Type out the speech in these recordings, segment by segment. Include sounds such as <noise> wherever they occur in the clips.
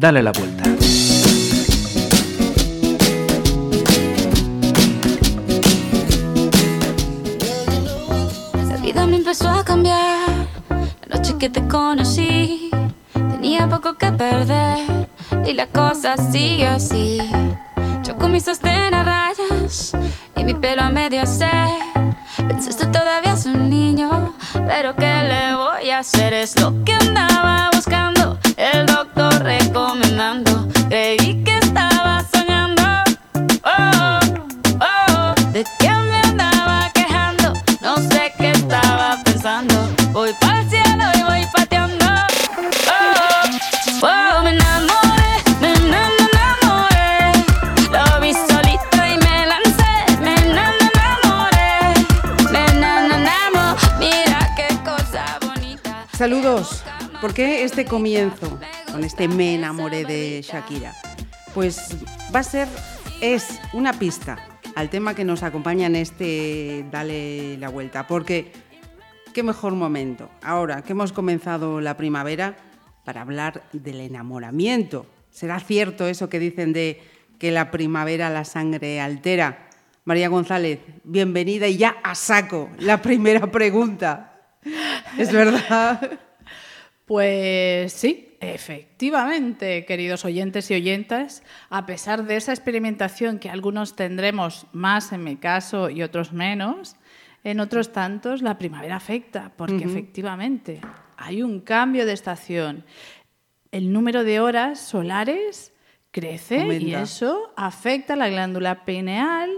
Dale la vuelta. La vida me empezó a cambiar. La noche que te conocí, tenía poco que perder. Y la cosa sigue así. Yo con mi sostén rayas y mi pelo a medio hacer. Pensaste todavía es un niño, pero ¿qué le voy a hacer? Es lo que andaba Saludos. ¿Por qué este comienzo con este me enamoré de Shakira? Pues va a ser, es una pista al tema que nos acompaña en este Dale la vuelta. Porque qué mejor momento, ahora que hemos comenzado la primavera, para hablar del enamoramiento. ¿Será cierto eso que dicen de que la primavera la sangre altera? María González, bienvenida y ya a saco la primera pregunta. <laughs> ¿Es verdad? Pues sí, efectivamente, queridos oyentes y oyentas, a pesar de esa experimentación que algunos tendremos más en mi caso y otros menos, en otros tantos la primavera afecta, porque efectivamente hay un cambio de estación. El número de horas solares crece y Aumenta. eso afecta a la glándula pineal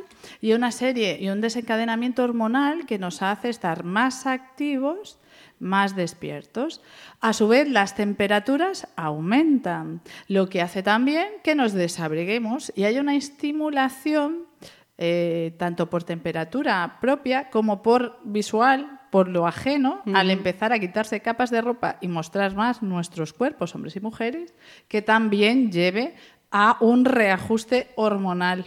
y una serie y un desencadenamiento hormonal que nos hace estar más activos, más despiertos. A su vez, las temperaturas aumentan, lo que hace también que nos desabriguemos y haya una estimulación eh, tanto por temperatura propia como por visual, por lo ajeno, al empezar a quitarse capas de ropa y mostrar más nuestros cuerpos, hombres y mujeres, que también lleve a un reajuste hormonal.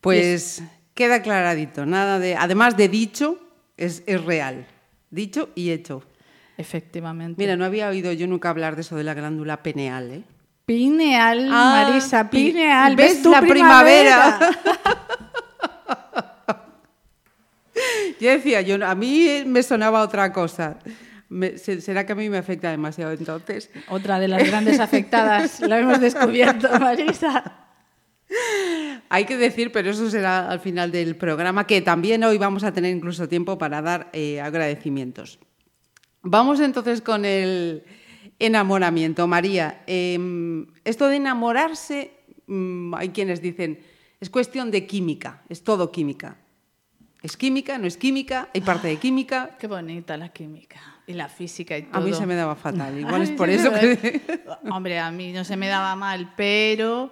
Pues queda aclaradito, nada de. Además de dicho, es, es real. Dicho y hecho. Efectivamente. Mira, no había oído yo nunca hablar de eso de la glándula peneal, ¿eh? Pineal, Ah, Marisa, pi- pineal. ¿ves tu la primavera? <laughs> Yo decía, yo, a mí me sonaba otra cosa. Me- ¿Será que a mí me afecta demasiado entonces? Otra de las grandes afectadas, la hemos descubierto, <laughs> Marisa. <laughs> Hay que decir, pero eso será al final del programa, que también hoy vamos a tener incluso tiempo para dar eh, agradecimientos. Vamos entonces con el enamoramiento. María, eh, esto de enamorarse, mm, hay quienes dicen, es cuestión de química, es todo química. ¿Es química? ¿No es química? ¿Hay parte de química? <laughs> Qué bonita la química y la física y todo. A mí se me daba fatal, igual <laughs> es por eso me que... Hombre, a mí no se me daba mal, pero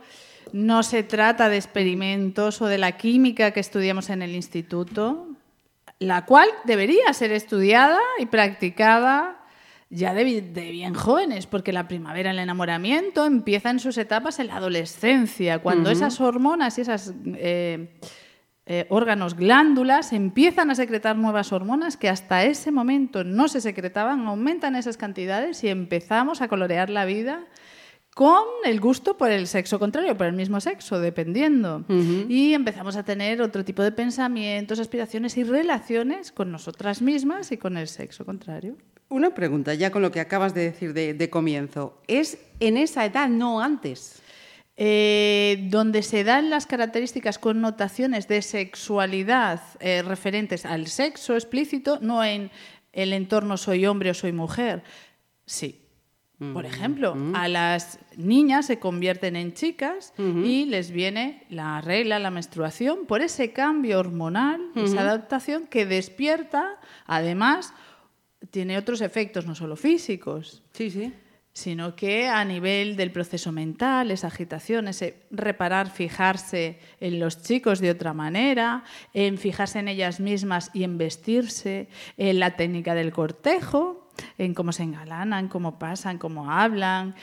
no se trata de experimentos o de la química que estudiamos en el instituto, la cual debería ser estudiada y practicada ya de, bi- de bien jóvenes, porque la primavera, el enamoramiento, empieza en sus etapas en la adolescencia, cuando esas hormonas y esos órganos, glándulas, empiezan a secretar nuevas hormonas que hasta ese momento no se secretaban, aumentan esas cantidades y empezamos a colorear la vida con el gusto por el sexo contrario, por el mismo sexo, dependiendo. Y empezamos a tener otro tipo de pensamientos, aspiraciones y relaciones con nosotras mismas y con el sexo contrario. Una pregunta, ya con lo que acabas de decir de, de comienzo. ¿Es en esa edad, no antes? Eh, donde se dan las características, connotaciones de sexualidad eh, referentes al sexo explícito, no en el entorno soy hombre o soy mujer. Sí. Por ejemplo, a las niñas se convierten en chicas y les viene la regla, la menstruación, por ese cambio hormonal, esa adaptación que despierta, además, tiene otros efectos, no solo físicos Sí, sí. sino que a nivel del proceso mental, esa agitación, ese reparar, fijarse en los chicos de otra manera, en fijarse en ellas mismas y en vestirse, en la técnica del cortejo, en cómo se engalanan, cómo pasan, cómo hablan,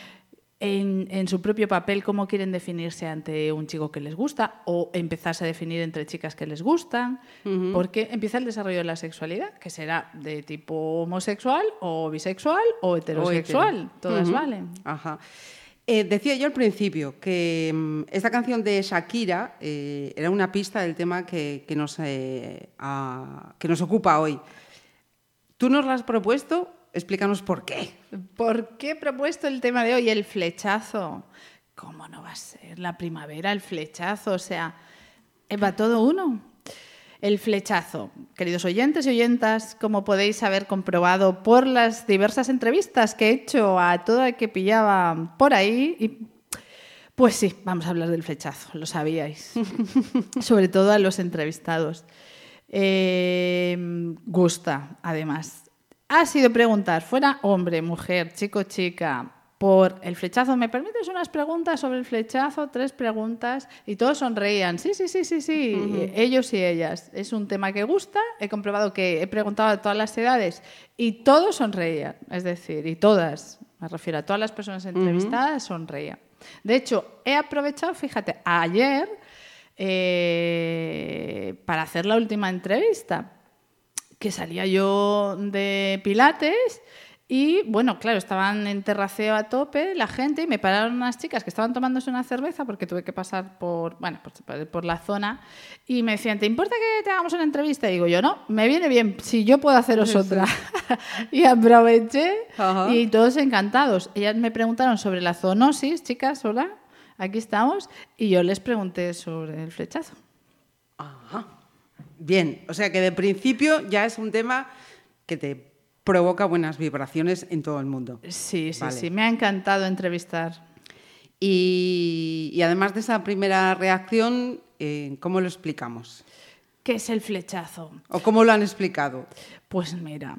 en, en, su propio papel cómo quieren definirse ante un chico que les gusta o empezarse a definir entre chicas que les gustan, uh -huh. porque empieza el desarrollo de la sexualidad, que será de tipo homosexual o bisexual o heterosexual, o hetero. todas uh -huh. valen. Ajá. Eh, decía yo al principio que um, esta canción de Shakira eh, era una pista del tema que, que, nos, eh, a, que nos ocupa hoy. ¿Tú nos la has propuesto? Explícanos por qué. ¿Por qué he propuesto el tema de hoy? El flechazo. ¿Cómo no va a ser la primavera el flechazo? O sea, va todo uno. El flechazo. Queridos oyentes y oyentas, como podéis haber comprobado por las diversas entrevistas que he hecho a todo el que pillaba por ahí, y pues sí, vamos a hablar del flechazo, lo sabíais. <laughs> Sobre todo a los entrevistados. Eh, gusta, además. Ha sido preguntar, fuera hombre, mujer, chico, chica, por el flechazo. ¿Me permites unas preguntas sobre el flechazo? Tres preguntas. Y todos sonreían. Sí, sí, sí, sí, sí. Uh -huh. Ellos y ellas. Es un tema que gusta. He comprobado que he preguntado a todas las edades y todos sonreían. Es decir, y todas, me refiero a todas las personas entrevistadas, uh -huh. sonreían. De hecho, he aprovechado, fíjate, ayer eh, para hacer la última entrevista, que salía yo de Pilates y bueno, claro, estaban en terraceo a tope la gente y me pararon unas chicas que estaban tomándose una cerveza porque tuve que pasar por, bueno, por, por, la zona y me decían, ¿te importa que te hagamos una entrevista? Y digo, yo no, me viene bien, si yo puedo haceros sí, otra. Sí. <laughs> y aproveché Ajá. y todos encantados. Ellas me preguntaron sobre la zoonosis, chicas, hola, aquí estamos, y yo les pregunté sobre el flechazo. Ajá. Bien, o sea que de principio ya es un tema que te provoca buenas vibraciones en todo el mundo. Sí, sí, vale. sí, me ha encantado entrevistar. Y, y además de esa primera reacción, eh, ¿cómo lo explicamos? ¿Qué es el flechazo? ¿O cómo lo han explicado? Pues mira,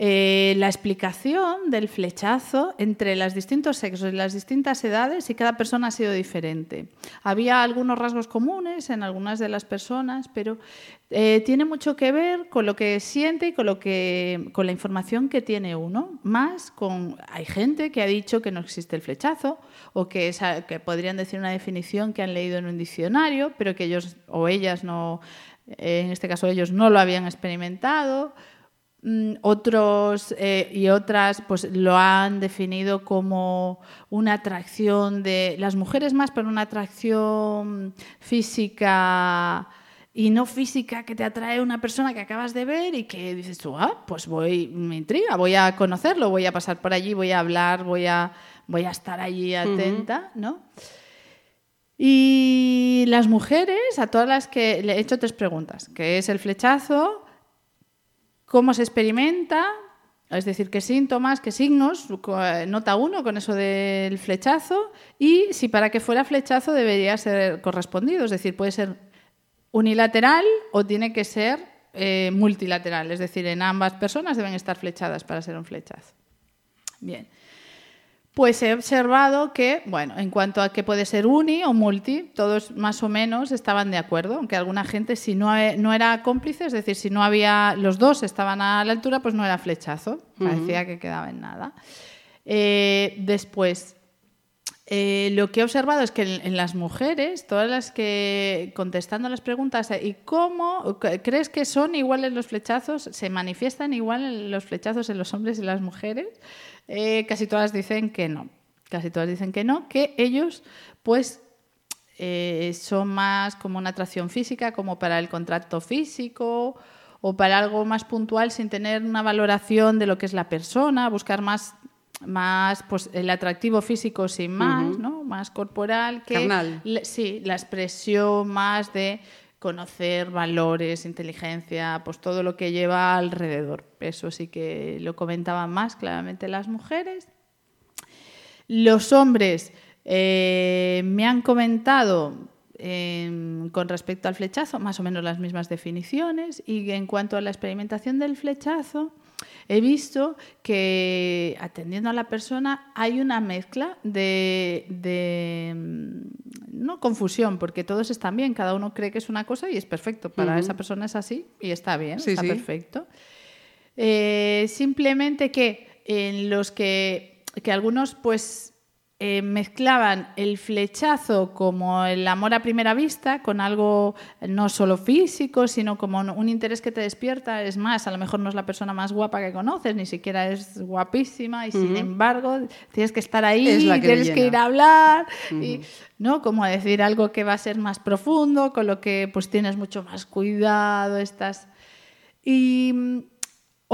eh, la explicación del flechazo entre los distintos sexos y las distintas edades y cada persona ha sido diferente. Había algunos rasgos comunes en algunas de las personas, pero eh, tiene mucho que ver con lo que siente y con, lo que, con la información que tiene uno. Más con... Hay gente que ha dicho que no existe el flechazo o que, es, que podrían decir una definición que han leído en un diccionario, pero que ellos o ellas no en este caso ellos no lo habían experimentado, otros eh, y otras pues lo han definido como una atracción de las mujeres más, pero una atracción física y no física que te atrae una persona que acabas de ver y que dices tú, ah, pues voy, me intriga, voy a conocerlo, voy a pasar por allí, voy a hablar, voy a, voy a estar allí atenta, uh -huh. ¿no? Y las mujeres, a todas las que le he hecho tres preguntas, ¿qué es el flechazo? ¿Cómo se experimenta? Es decir, qué síntomas, qué signos nota uno con eso del flechazo y si para que fuera flechazo debería ser correspondido, es decir, puede ser unilateral o tiene que ser eh, multilateral, es decir, en ambas personas deben estar flechadas para ser un flechazo. Bien. Pues he observado que, bueno, en cuanto a que puede ser uni o multi, todos más o menos estaban de acuerdo, aunque alguna gente si no, no era cómplice, es decir, si no había, los dos estaban a la altura, pues no era flechazo, parecía uh -huh. que quedaba en nada. Eh, después, eh, lo que he observado es que en, en, las mujeres, todas las que contestando las preguntas, ¿y cómo crees que son iguales los flechazos? ¿Se manifiestan igual los flechazos en los hombres y las mujeres? Eh, casi todas dicen que no. Casi todas dicen que no, que ellos, pues, eh, son más como una atracción física, como para el contrato físico o para algo más puntual sin tener una valoración de lo que es la persona, buscar más más pues el atractivo físico sin más, uh -huh. ¿no? Más corporal que Carnal. sí, la expresión más de conocer valores, inteligencia, pues todo lo que lleva alrededor. Eso sí que lo comentaban más claramente las mujeres. Los hombres eh, me han comentado eh, con respecto al flechazo más o menos las mismas definiciones y en cuanto a la experimentación del flechazo, he visto que atendiendo a la persona hay una mezcla de, de, no confusión, porque todos están bien, cada uno cree que es una cosa y es perfecto. Para uh -huh. esa persona es así y está bien, sí, está sí. perfecto. Eh, simplemente que en los que, que algunos pues eh, mezclaban el flechazo como el amor a primera vista con algo no solo físico, sino como un interés que te despierta. Es más, a lo mejor no es la persona más guapa que conoces, ni siquiera es guapísima y sin embargo tienes que estar ahí, tienes que ir a hablar, y, ¿no? Como decir algo que va a ser más profundo, con lo que pues tienes mucho más cuidado, estás... Y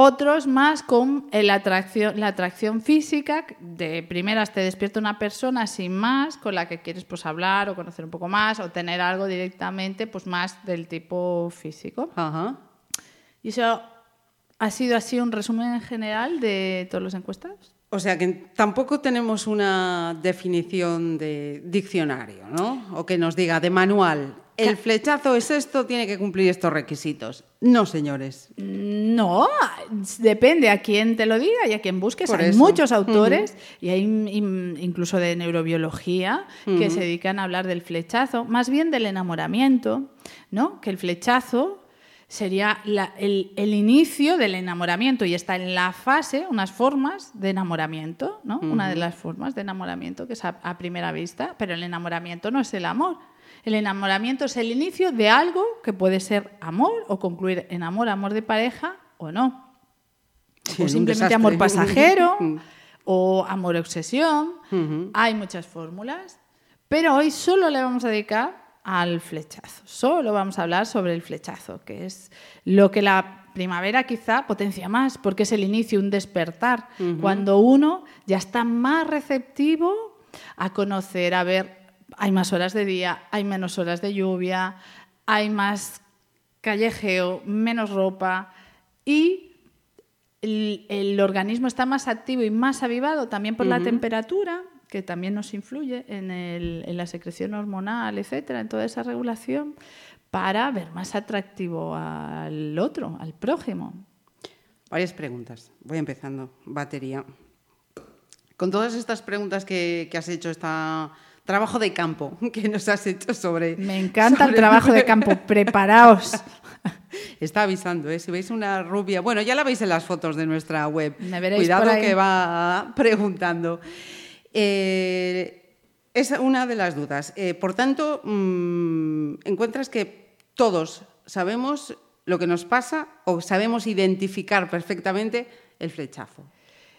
otros más con la atracción, la atracción física, de primeras te despierta una persona sin más, con la que quieres pues, hablar o conocer un poco más o tener algo directamente pues, más del tipo físico. Y eso ha sido así un resumen general de todos los encuestados. O sea que tampoco tenemos una definición de diccionario, ¿no? O que nos diga de manual el flechazo es esto, tiene que cumplir estos requisitos. No, señores. No, depende a quién te lo diga y a quién busques. hay muchos autores y hay incluso de neurobiología que se dedican a hablar del flechazo, más bien del enamoramiento, ¿no? Que el flechazo sería el, inicio del enamoramiento y está en la fase, unas formas de enamoramiento, ¿no? Una de las formas de enamoramiento que es a primera vista, pero el enamoramiento no es el amor. El enamoramiento es el inicio de algo que puede ser amor o concluir en amor, amor de pareja o no. o simplemente amor pasajero <laughs> o amor obsesión. Hay muchas fórmulas, pero hoy solo le vamos a dedicar al flechazo. Solo vamos a hablar sobre el flechazo, que es lo que la primavera quizá potencia más, porque es el inicio, un despertar, cuando uno ya está más receptivo a conocer, a ver hay más horas de día, hay menos horas de lluvia, hay más callejeo, menos ropa y el, organismo está más activo y más avivado también por la temperatura, que también nos influye en, la secreción hormonal, etcétera, en toda esa regulación, para ver más atractivo al otro, al prójimo. Varias preguntas. Voy empezando. Batería. Con todas estas preguntas que, que has hecho esta trabajo de campo <laughs> que nos has hecho sobre... <laughs> Me encanta el trabajo de campo, <laughs> preparaos. Está avisando, ¿eh? si veis una rubia, bueno, ya la veis en las fotos de nuestra web. Cuidado que va preguntando. Eh, es una de las dudas. Eh, por tanto, mm, encuentras que todos sabemos lo que nos pasa o sabemos identificar perfectamente el flechazo.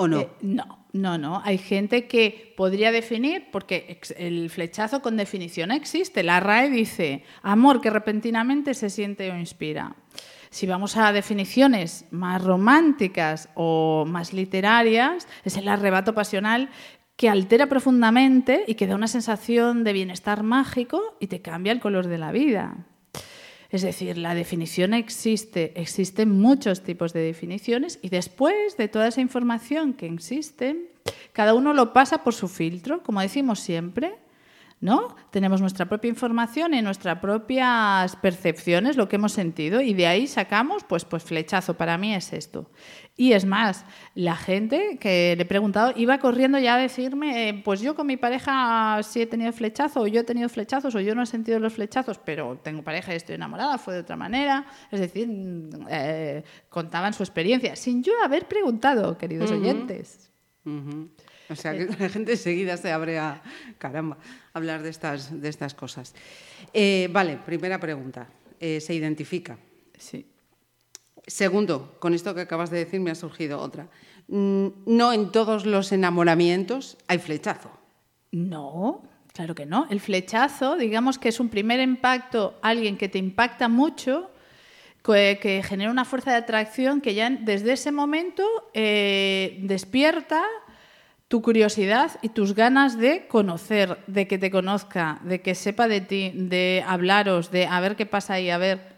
¿O no? no, no, no. Hay gente que podría definir, porque el flechazo con definición existe. La RAE dice amor que repentinamente se siente o inspira. Si vamos a definiciones más románticas o más literarias, es el arrebato pasional que altera profundamente y que da una sensación de bienestar mágico y te cambia el color de la vida. Es decir, la definición existe, existen muchos tipos de definiciones y después de toda esa información que existe, cada uno lo pasa por su filtro, como decimos siempre, ¿no? Tenemos nuestra propia información y nuestras propias percepciones, lo que hemos sentido, y de ahí sacamos, pues, pues flechazo, para mí es esto. Y es más, la gente que le he preguntado iba corriendo ya a decirme, eh, pues yo con mi pareja sí he tenido flechazo, o yo he tenido flechazos, o yo no he sentido los flechazos, pero tengo pareja y estoy enamorada, fue de otra manera. Es decir, mm, eh, contaban su experiencia, sin yo haber preguntado, queridos oyentes. O sea, que la gente enseguida se abre a, caramba, hablar de estas, de estas cosas. Eh, vale, primera pregunta. ¿Se identifica? Sí. Segundo, con esto que acabas de decir me ha surgido otra. Mm, no en todos los enamoramientos hay flechazo. No, claro que no. El flechazo, digamos que es un primer impacto, alguien que te impacta mucho, que, genera una fuerza de atracción que ya desde ese momento eh, despierta tu curiosidad y tus ganas de conocer, de que te conozca, de que sepa de ti, de hablaros, de a ver qué pasa ahí, a ver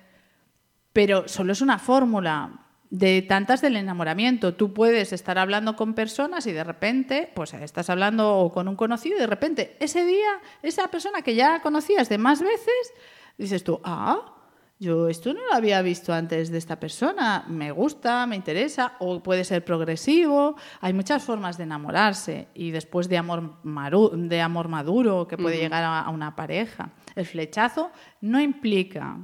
pero solo es una fórmula de tantas del enamoramiento. Tú puedes estar hablando con personas y de repente, pues estás hablando con un conocido y de repente ese día, esa persona que ya conocías de más veces, dices tú, ah, yo esto no lo había visto antes de esta persona, me gusta, me interesa, o puede ser progresivo. Hay muchas formas de enamorarse y después de amor, de amor maduro que puede llegar a una pareja. El flechazo no implica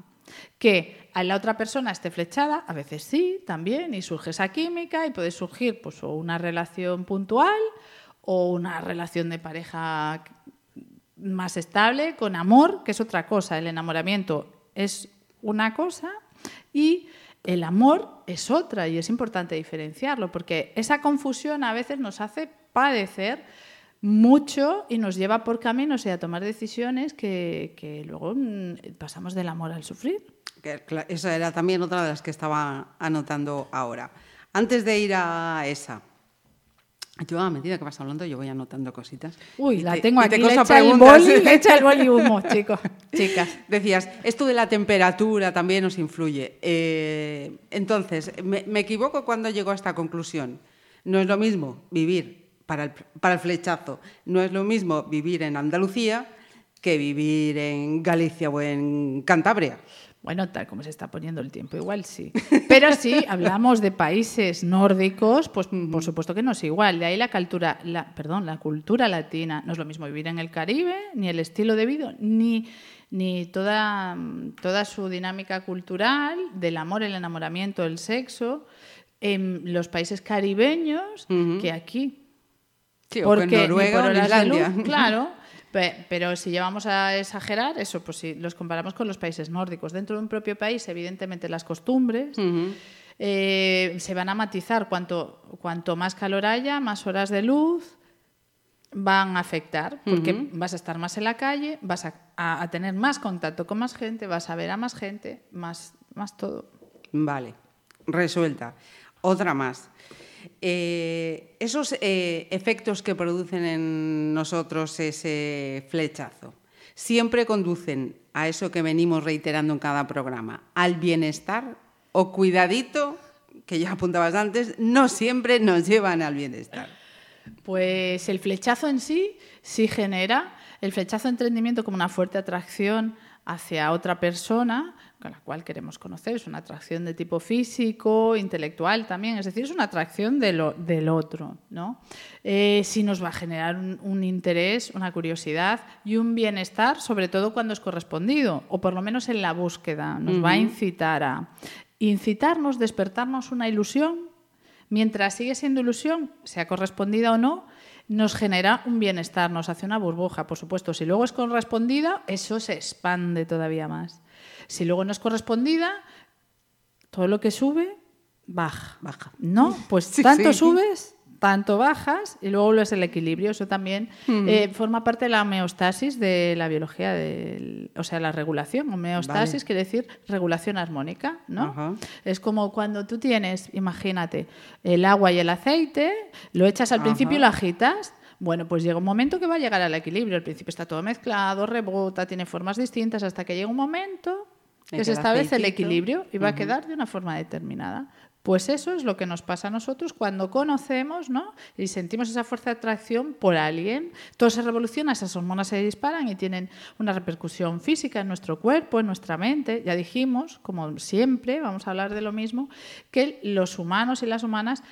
que a la otra persona esté flechada, a veces sí, también, y surge esa química y puede surgir pues, una relación puntual o una relación de pareja más estable, con amor, que es otra cosa. El enamoramiento es una cosa y el amor es otra y es importante diferenciarlo porque esa confusión a veces nos hace padecer mucho y nos lleva por caminos y a tomar decisiones que, que luego mm, pasamos del amor al sufrir. Esa era también otra de las que estaba anotando ahora. Antes de ir a esa, yo a medida que vas hablando yo voy anotando cositas. Uy, la tengo aquí, <laughs> le echa, el boli, le echa el boli humo, chicos, <laughs> chicas. Decías, esto de la temperatura también nos influye. Eh, entonces, me, me, equivoco cuando llego a esta conclusión. No es lo mismo vivir para el, para el flechazo, no es lo mismo vivir en Andalucía que vivir en Galicia o en Cantabria. Bueno, tal como se está poniendo el tiempo, igual sí. Pero sí, <laughs> hablamos de países nórdicos, pues por supuesto que no es igual. De ahí la cultura, la, perdón, la cultura latina. No es lo mismo vivir en el Caribe, ni el estilo de vida, ni, ni toda, toda su dinámica cultural del amor, el enamoramiento, el sexo, en los países caribeños que aquí. Sí, Porque, o Noruega o Islandia. claro, pero si llevamos a exagerar, eso, pues si los comparamos con los países nórdicos, dentro de un propio país, evidentemente las costumbres eh, se van a matizar. Cuanto, cuanto más calor haya, más horas de luz van a afectar, porque vas a estar más en la calle, vas a, tener más contacto con más gente, vas a ver a más gente, más, más todo. Vale, resuelta. Otra más. Eh, esos eh, efectos que producen en nosotros ese flechazo siempre conducen a eso que venimos reiterando en cada programa, al bienestar o cuidadito, que ya apuntabas antes, no siempre nos llevan al bienestar. Pues el flechazo en sí sí genera, el flechazo de entendimiento como una fuerte atracción hacia otra persona, con la cual queremos conocer. Es una atracción de tipo físico, intelectual también, es decir, es una atracción de lo, del otro. ¿no? Eh, sí nos va a generar un, interés, una curiosidad y un bienestar, sobre todo cuando es correspondido, o por lo menos en la búsqueda. Nos va a incitar a incitarnos, despertarnos una ilusión. Mientras sigue siendo ilusión, sea correspondida o no, nos genera un bienestar, nos hace una burbuja, por supuesto. Si luego es correspondida, eso se expande todavía más. Si luego no es correspondida, todo lo que sube, baja. Baja. ¿No? Pues tanto subes, tanto bajas y luego vuelves el equilibrio. Eso también eh, forma parte de la homeostasis de la biología, o sea, la regulación. Homeostasis quiere decir regulación armónica, ¿no? Es como cuando tú tienes, imagínate, el agua y el aceite, lo echas al principio y lo agitas. Bueno, pues llega un momento que va a llegar al equilibrio. Al principio está todo mezclado, rebota, tiene formas distintas, hasta que llega un momento que se establece el equilibrio y va a quedar de una forma determinada. Pues eso es lo que nos pasa a nosotros cuando conocemos ¿no? y sentimos esa fuerza de atracción por alguien. Todo se revoluciona, esas hormonas se disparan y tienen una repercusión física en nuestro cuerpo, en nuestra mente. Ya dijimos, como siempre, vamos a hablar de lo mismo, que los humanos y las humanas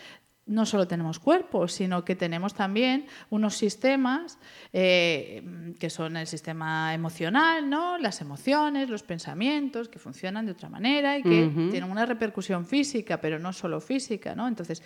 no solo tenemos cuerpos, sino que tenemos también unos sistemas eh, que son el sistema emocional, ¿no? las emociones, los pensamientos, que funcionan de otra manera y que tienen una repercusión física, pero no solo física. ¿no? Entonces,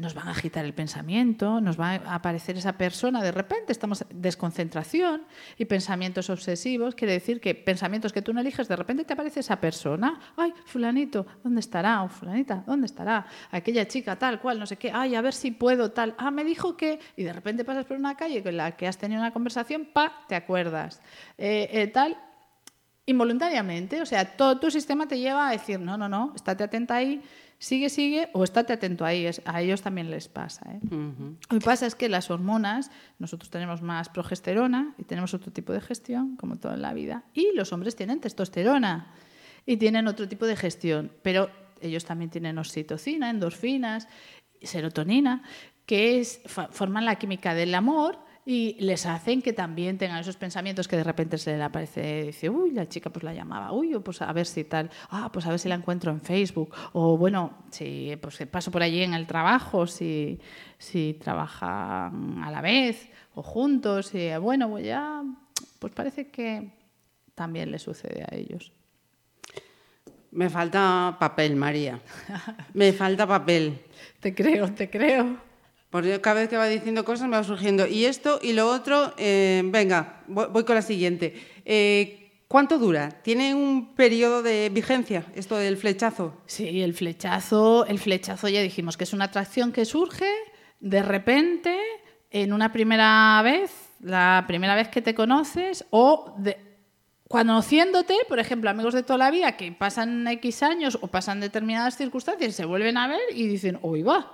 nos van a agitar el pensamiento, nos va a aparecer esa persona, de repente estamos desconcentración y pensamientos obsesivos, quiere decir que pensamientos que tú no eliges, de repente te aparece esa persona, ay, fulanito, ¿dónde estará? O fulanita, ¿dónde estará? Aquella chica tal cual, no sé qué, ay, a ver si puedo tal, ah, me dijo que, y de repente pasas por una calle con la que has tenido una conversación, pa, te acuerdas, eh, eh, tal, involuntariamente, o sea, todo tu sistema te lleva a decir, no, no, no, estate atenta ahí, sigue, sigue o estate atento ahí. a ellos también les pasa. ¿eh? Lo que pasa es que las hormonas, nosotros tenemos más progesterona y tenemos otro tipo de gestión, como todo en la vida, y los hombres tienen testosterona y tienen otro tipo de gestión, pero ellos también tienen oxitocina, endorfinas, serotonina, que es, forman la química del amor y les hacen que también tengan esos pensamientos que de repente se le aparece, dice, uy, la chica pues la llamaba, uy, pues a ver si tal, ah, pues a ver si la encuentro en Facebook, o bueno, si pues paso por allí en el trabajo, si, si trabajan a la vez o juntos, y bueno, pues ya, pues parece que también le sucede a ellos. Me falta papel, María. Me falta papel. <laughs> te creo, te creo. Porque cada vez que va diciendo cosas me va surgiendo. Y esto y lo otro, eh, venga, voy, voy, con la siguiente. Eh, ¿Cuánto dura? ¿Tiene un periodo de vigencia esto del flechazo? Sí, el flechazo, el flechazo ya dijimos que es una atracción que surge de repente en una primera vez, la primera vez que te conoces o de, conociéndote, por ejemplo, amigos de toda la vida que pasan X años o pasan determinadas circunstancias, se vuelven a ver y dicen, uy, va.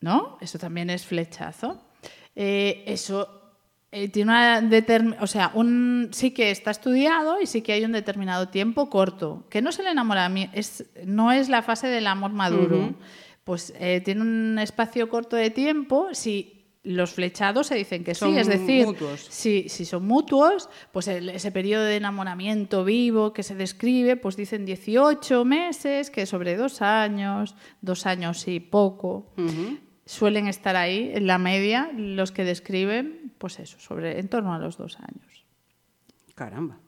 ¿No? Eso también es flechazo. Eh, eso eh, tiene una o sea, un, sí que está estudiado y sí que hay un determinado tiempo corto, que no es el enamoramiento, es, no es la fase del amor maduro. Uh -huh. Pues eh, tiene un espacio corto de tiempo, si los flechados se dicen que son sí, es decir, mutuos. Si, si son mutuos, pues el, ese periodo de enamoramiento vivo que se describe, pues dicen 18 meses, que sobre dos años, dos años sí, poco. Uh -huh suelen estar ahí en la media los que describen, pues eso, sobre en torno a los dos años. Caramba.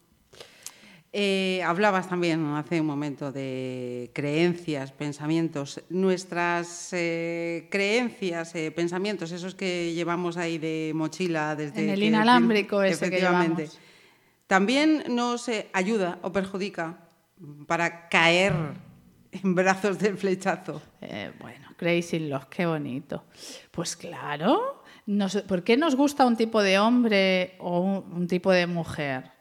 Eh, hablabas también hace un momento de creencias, pensamientos. Nuestras eh, creencias, eh, pensamientos, esos que llevamos ahí de mochila desde... En el que, inalámbrico ese efectivamente, que llevamos. También nos ayuda o perjudica para caer en brazos del flechazo. Bueno, Crazy Love, qué bonito. Pues claro, nos, ¿por qué nos gusta un tipo de hombre o un, un, tipo de mujer?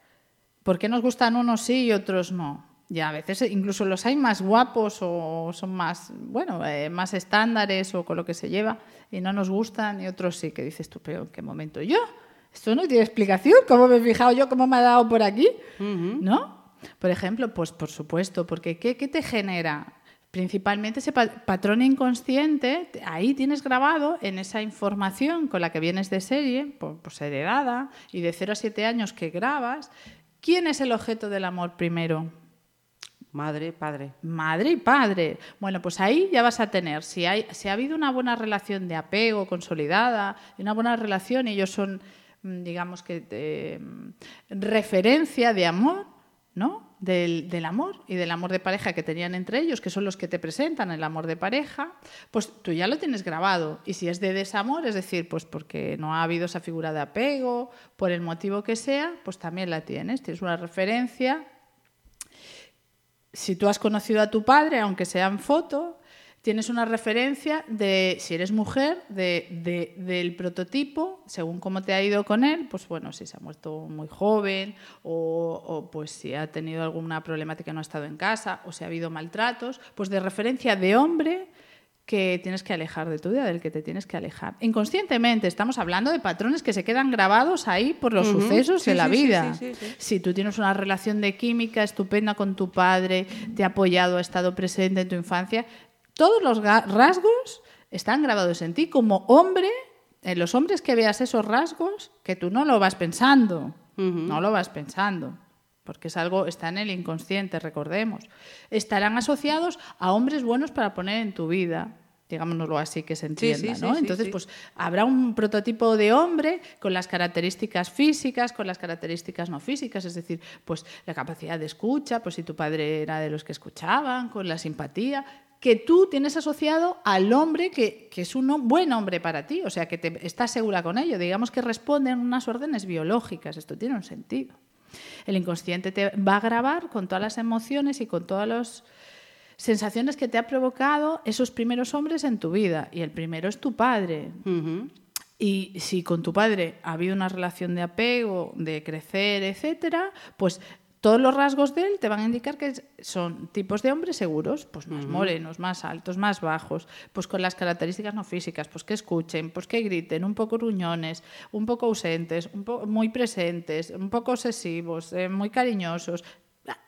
¿Por qué nos gustan unos sí y otros no? Ya a veces incluso los hay más guapos o son más, bueno, eh, más estándares o con lo que se lleva y no nos gustan y otros sí, que dices tú, pero ¿en qué momento yo? Esto no tiene explicación, ¿cómo me he fijado yo, cómo me ha dado por aquí? Uh -huh. ¿No? Por ejemplo, pues por supuesto, porque ¿qué, qué te genera? Principalmente ese patrón inconsciente, ahí tienes grabado en esa información con la que vienes de serie, pues heredada, y de 0 a 7 años que grabas, ¿quién es el objeto del amor primero? Madre, padre. Madre y padre. Bueno, pues ahí ya vas a tener, si, hay, si ha habido una buena relación de apego consolidada, una buena relación, ellos son, digamos que, de, referencia de amor, ¿no? Del, del, amor y del amor de pareja que tenían entre ellos, que son los que te presentan el amor de pareja, pues tú ya lo tienes grabado. Y si es de desamor, es decir, pues porque no ha habido esa figura de apego, por el motivo que sea, pues también la tienes. Tienes una referencia. Si tú has conocido a tu padre, aunque sea en foto, tienes una referencia de, si eres mujer, de, de, del prototipo, según cómo te ha ido con él, pues bueno, si se ha muerto muy joven o, o, pues si ha tenido alguna problemática no ha estado en casa o si ha habido maltratos, pues de referencia de hombre que tienes que alejar de tu vida, del que te tienes que alejar. Inconscientemente estamos hablando de patrones que se quedan grabados ahí por los uh -huh. sucesos sí, de la sí, vida. Sí, si tú tienes una relación de química estupenda con tu padre, te ha apoyado, ha estado presente en tu infancia, todos los rasgos están grabados en ti como hombre, en los hombres que veas esos rasgos, que tú no lo vas pensando, uh -huh. no lo vas pensando, porque es algo, está en el inconsciente, recordemos. Estarán asociados a hombres buenos para poner en tu vida, digámoslo así que se entienda, sí, sí, ¿no? Sí, Entonces, pues habrá un prototipo de hombre con las características físicas, con las características no físicas, es decir, pues la capacidad de escucha, pues si tu padre era de los que escuchaban, con la simpatía, que tú tienes asociado al hombre que, que, es un buen hombre para ti, o sea, que te estás segura con ello. Digamos que responden unas órdenes biológicas, esto tiene un sentido. El inconsciente te va a grabar con todas las emociones y con todas las sensaciones que te ha provocado esos primeros hombres en tu vida, y el primero es tu padre. Uh -huh. Y si con tu padre ha habido una relación de apego, de crecer, etcétera, pues todos los rasgos de él te van a indicar que son tipos de hombres seguros, pues más morenos, más altos, más bajos, pues con las características no físicas, pues que escuchen, pues que griten, un poco ruñones, un poco ausentes, un po muy presentes, un poco obsesivos, eh, muy cariñosos,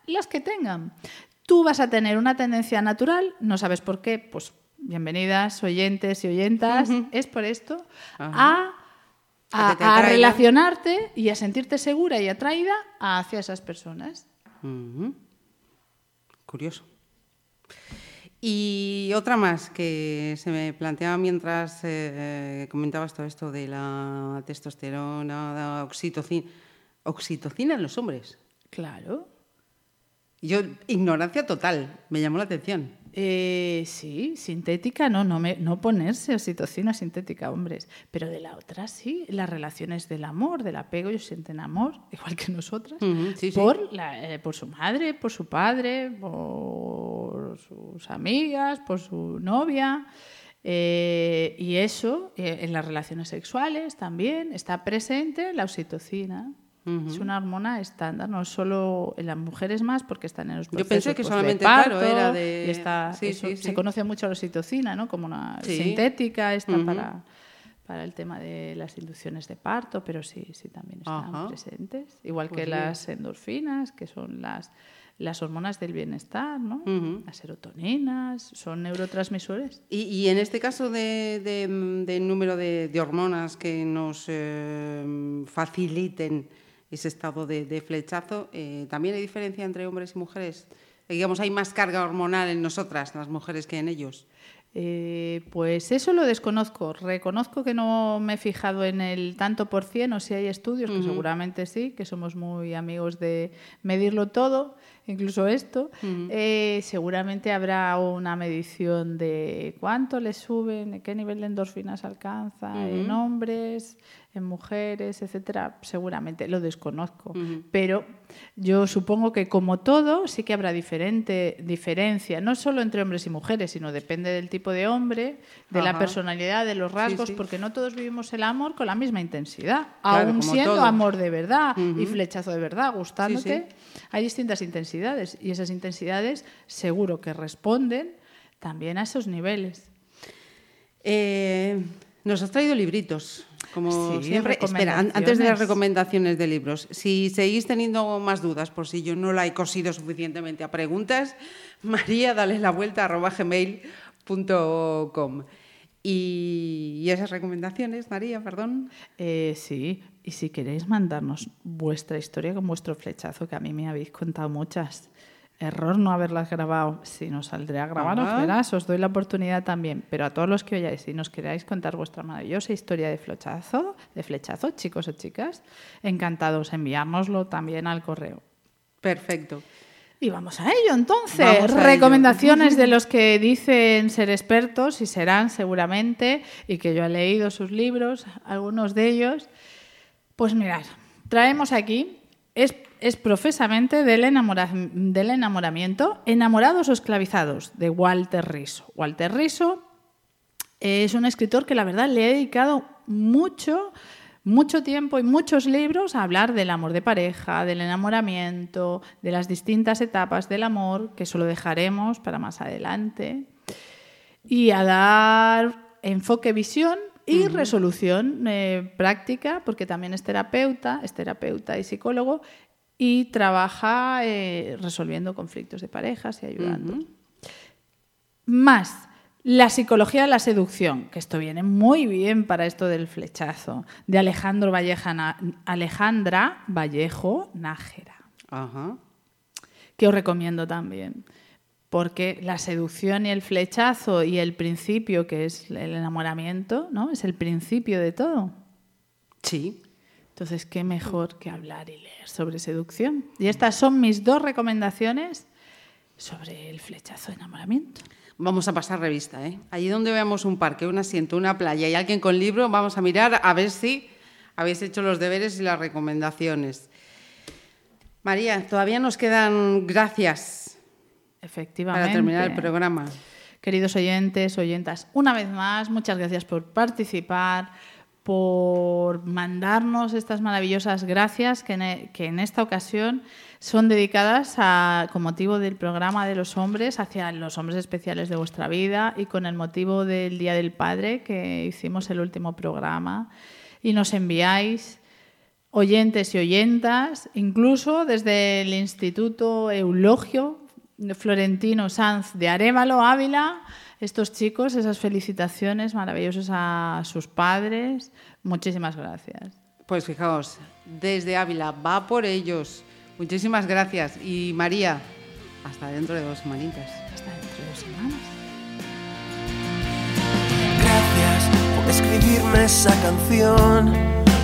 las que tengan. Tú vas a tener una tendencia natural, no sabes por qué, pues bienvenidas oyentes y oyentas, uh -huh. es por esto, -huh. A a, a relacionarte y a sentirte segura y atraída hacia esas personas. Uh -huh. Curioso. Y otra más que se me planteaba mientras eh, comentabas todo esto de la testosterona, la oxitocina. ¿Oxitocina en los hombres? Claro. Yo, ignorancia total, me llamó la atención. Eh, sí, sintética no, no, me, no ponerse oxitocina sintética, hombres, pero de la otra sí, las relaciones del amor, del apego, ellos sienten amor, <laughs> igual que nosotras, sí. por, la- eh, por su madre, por su padre, por sus amigas, por su novia. eh, y eso, eh, en las relaciones sexuales también, está presente la oxitocina. Es una hormona estándar, no solo en las mujeres más, porque están en los Yo procesos pensé que pues, solamente, de parto, claro, era de- y está, sí, eso- sí, se sí. conoce mucho la oxitocina, ¿no? Como una sintética, está Ujú. para, para el tema de las inducciones de parto, pero sí, sí también están Ajá. presentes. Igual Pues que bien. las endorfinas, que son las, las hormonas del bienestar, ¿no? Ujú. Las serotoninas, son neurotransmisores. Y, y en este caso de, de- del número de, de hormonas que nos eh, faciliten ese estado de, de flechazo, eh, ¿también hay diferencia entre hombres y mujeres? Eh, digamos, hay más carga hormonal en nosotras, las mujeres, que en ellos. Eh, pues eso lo desconozco. Reconozco que no me he fijado en el tanto por cien o si hay estudios, que seguramente sí, que somos muy amigos de medirlo todo, incluso esto. Eh, seguramente habrá una medición de cuánto le suben, qué nivel de endorfinas alcanza en hombres, en mujeres, etcétera. Seguramente lo desconozco. Pero yo supongo que como todo sí que habrá diferente diferencia, no solo entre hombres y mujeres, sino depende del tipo de hombre, de la personalidad, de los rasgos, sí. porque no todos vivimos el amor con la misma intensidad, Claro, aún siendo amor de verdad y flechazo de verdad, gustándote. Sí, Hay distintas intensidades y esas intensidades seguro que responden también a esos niveles. Eh, nos has traído libritos, como Sí, siempre. Espera, an- antes de las recomendaciones. recomendaciones de libros, si seguís teniendo más dudas por si yo no la he cosido suficientemente a preguntas, <laughs> María, dale la vuelta arroba gmail.com. Y, esas recomendaciones, María, perdón. Eh, sí, y si queréis mandarnos vuestra historia con vuestro flechazo, que a mí me habéis contado muchas. Error no haberlas grabado. Si nos saldrá a grabaros, Ajá. verás, os doy la oportunidad también. Pero a todos los que oyáis y nos queráis contar vuestra maravillosa historia de flechazo, de flechazo, chicos o chicas, encantados enviárnoslo también al correo. Perfecto. Y vamos a ello, entonces. Ello. Recomendaciones de los que dicen ser expertos y serán seguramente, y que yo he leído sus libros, algunos de ellos. Pues mirad, traemos aquí, es, es profesamente del, enamora- del enamoramiento, Enamorados o esclavizados, de Walter Riso. Walter Riso es un escritor que la verdad le he dedicado mucho, mucho tiempo y muchos libros a hablar del amor de pareja, del enamoramiento, de las distintas etapas del amor, que eso lo dejaremos para más adelante, y a dar enfoque, visión y resolución eh, práctica, porque también es terapeuta, es terapeuta y psicólogo, y trabaja eh, resolviendo conflictos de parejas y ayudando. Más la psicología de la seducción, que esto viene muy bien para esto del flechazo, de Alejandro Valleja Alejandra Vallejo Nájera, Ajá. que os recomiendo también. Porque la seducción y el flechazo y el principio, que es el enamoramiento, ¿no? Es el principio de todo. Sí. Entonces, qué mejor que hablar y leer sobre seducción. Y estas son mis dos recomendaciones sobre el flechazo de enamoramiento. Vamos a pasar revista, ¿eh? Allí donde veamos un parque, un asiento, una playa y alguien con libro, vamos a mirar a ver si habéis hecho los deberes y las recomendaciones. María, todavía nos quedan gracias Efectivamente. para terminar el programa. Queridos oyentes, oyentas, una vez más, muchas gracias por participar, por mandarnos estas maravillosas gracias que en, e- que en esta ocasión son dedicadas a, con motivo del programa de los hombres hacia los hombres especiales de vuestra vida y con el motivo del Día del Padre que hicimos el último programa. Y nos enviáis oyentes y oyentas, incluso desde el Instituto Eulogio Florentino Sanz de Arévalo, Ávila, estos chicos, esas felicitaciones maravillosas a sus padres. Muchísimas gracias. Pues fijaos, desde Ávila, va por ellos. Muchísimas gracias. Y María, hasta dentro de dos semanitas. Hasta dentro de dos semanas. Gracias por escribirme esa canción,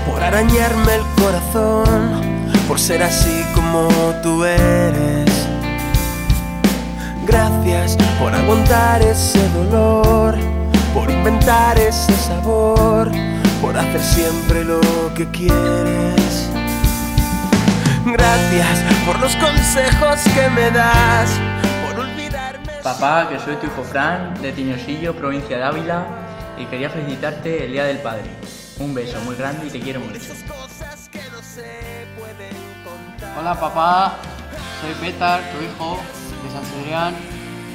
por arañarme el corazón, por ser así como tú eres. Gracias por aguantar ese dolor, por inventar ese sabor, por hacer siempre lo que quieres. Gracias por los consejos que me das, por olvidarme. Papá, que soy tu hijo Fran, de Tiñosillo, provincia de Ávila, y quería felicitarte el Día del Padre. Un beso muy grande y te quiero mucho. Hola papá, soy Petar, tu hijo Adrián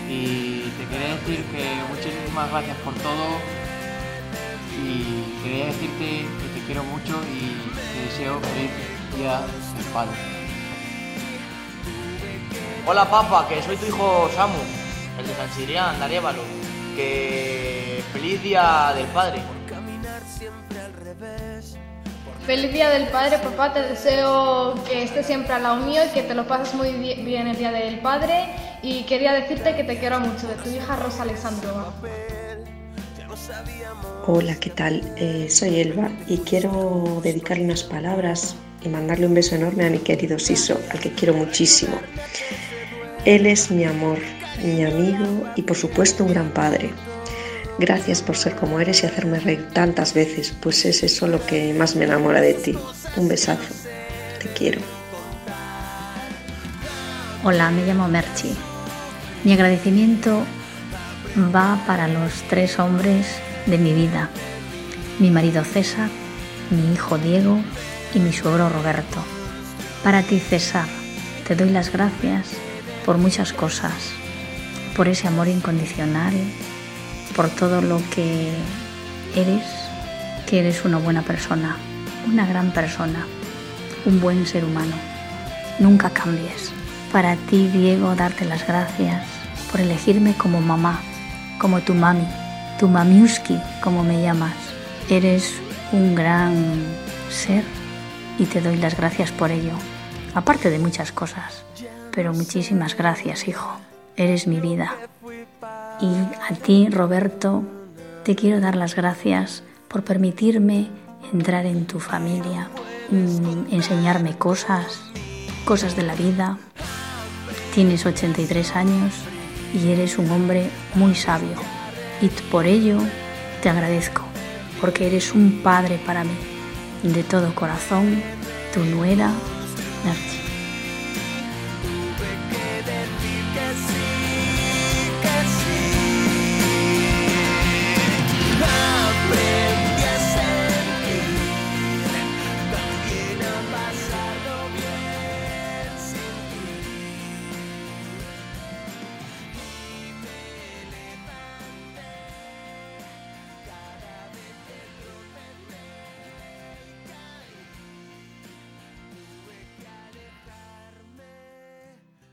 y te quería decir que muchísimas gracias por todo y quería decirte que te quiero mucho y te deseo feliz día del padre. Hola papá, que soy tu hijo Samu, el de San Sirián, de Arévalo. Que feliz día del padre. Feliz día del padre, papá. Te deseo que estés siempre al lado mío y que te lo pases muy bien el día del padre. Y quería decirte que te quiero mucho, de tu hija Rosa Alexandrova. Hola, ¿qué tal? Eh, soy Elba y quiero dedicarle unas palabras y mandarle un beso enorme a mi querido Siso, al que quiero muchísimo. Él es mi amor, mi amigo y por supuesto un gran padre. Gracias por ser como eres y hacerme reír tantas veces, pues es eso lo que más me enamora de ti. Un besazo. Te quiero. Hola, me llamo Merchi. Mi agradecimiento va para los tres hombres de mi vida. Mi marido César, mi hijo Diego y mi suegro Roberto. Para ti, César, te doy las gracias por muchas cosas, por ese amor incondicional, por todo lo que eres, que eres una buena persona, una gran persona, un buen ser humano. Nunca cambies. Para ti, Diego, darte las gracias por elegirme como mamá, como tu mami, tu mamiuski, como me llamas. Eres un gran ser y te doy las gracias por ello, aparte de muchas cosas. Pero muchísimas gracias, hijo. Eres mi vida. Y a ti, Roberto, te quiero dar las gracias por permitirme entrar en tu familia, mm, enseñarme cosas, cosas de la vida. Tienes 83 años y eres un hombre muy sabio. Y por ello te agradezco, porque eres un padre para mí. De todo corazón, tu nuera, Narciso.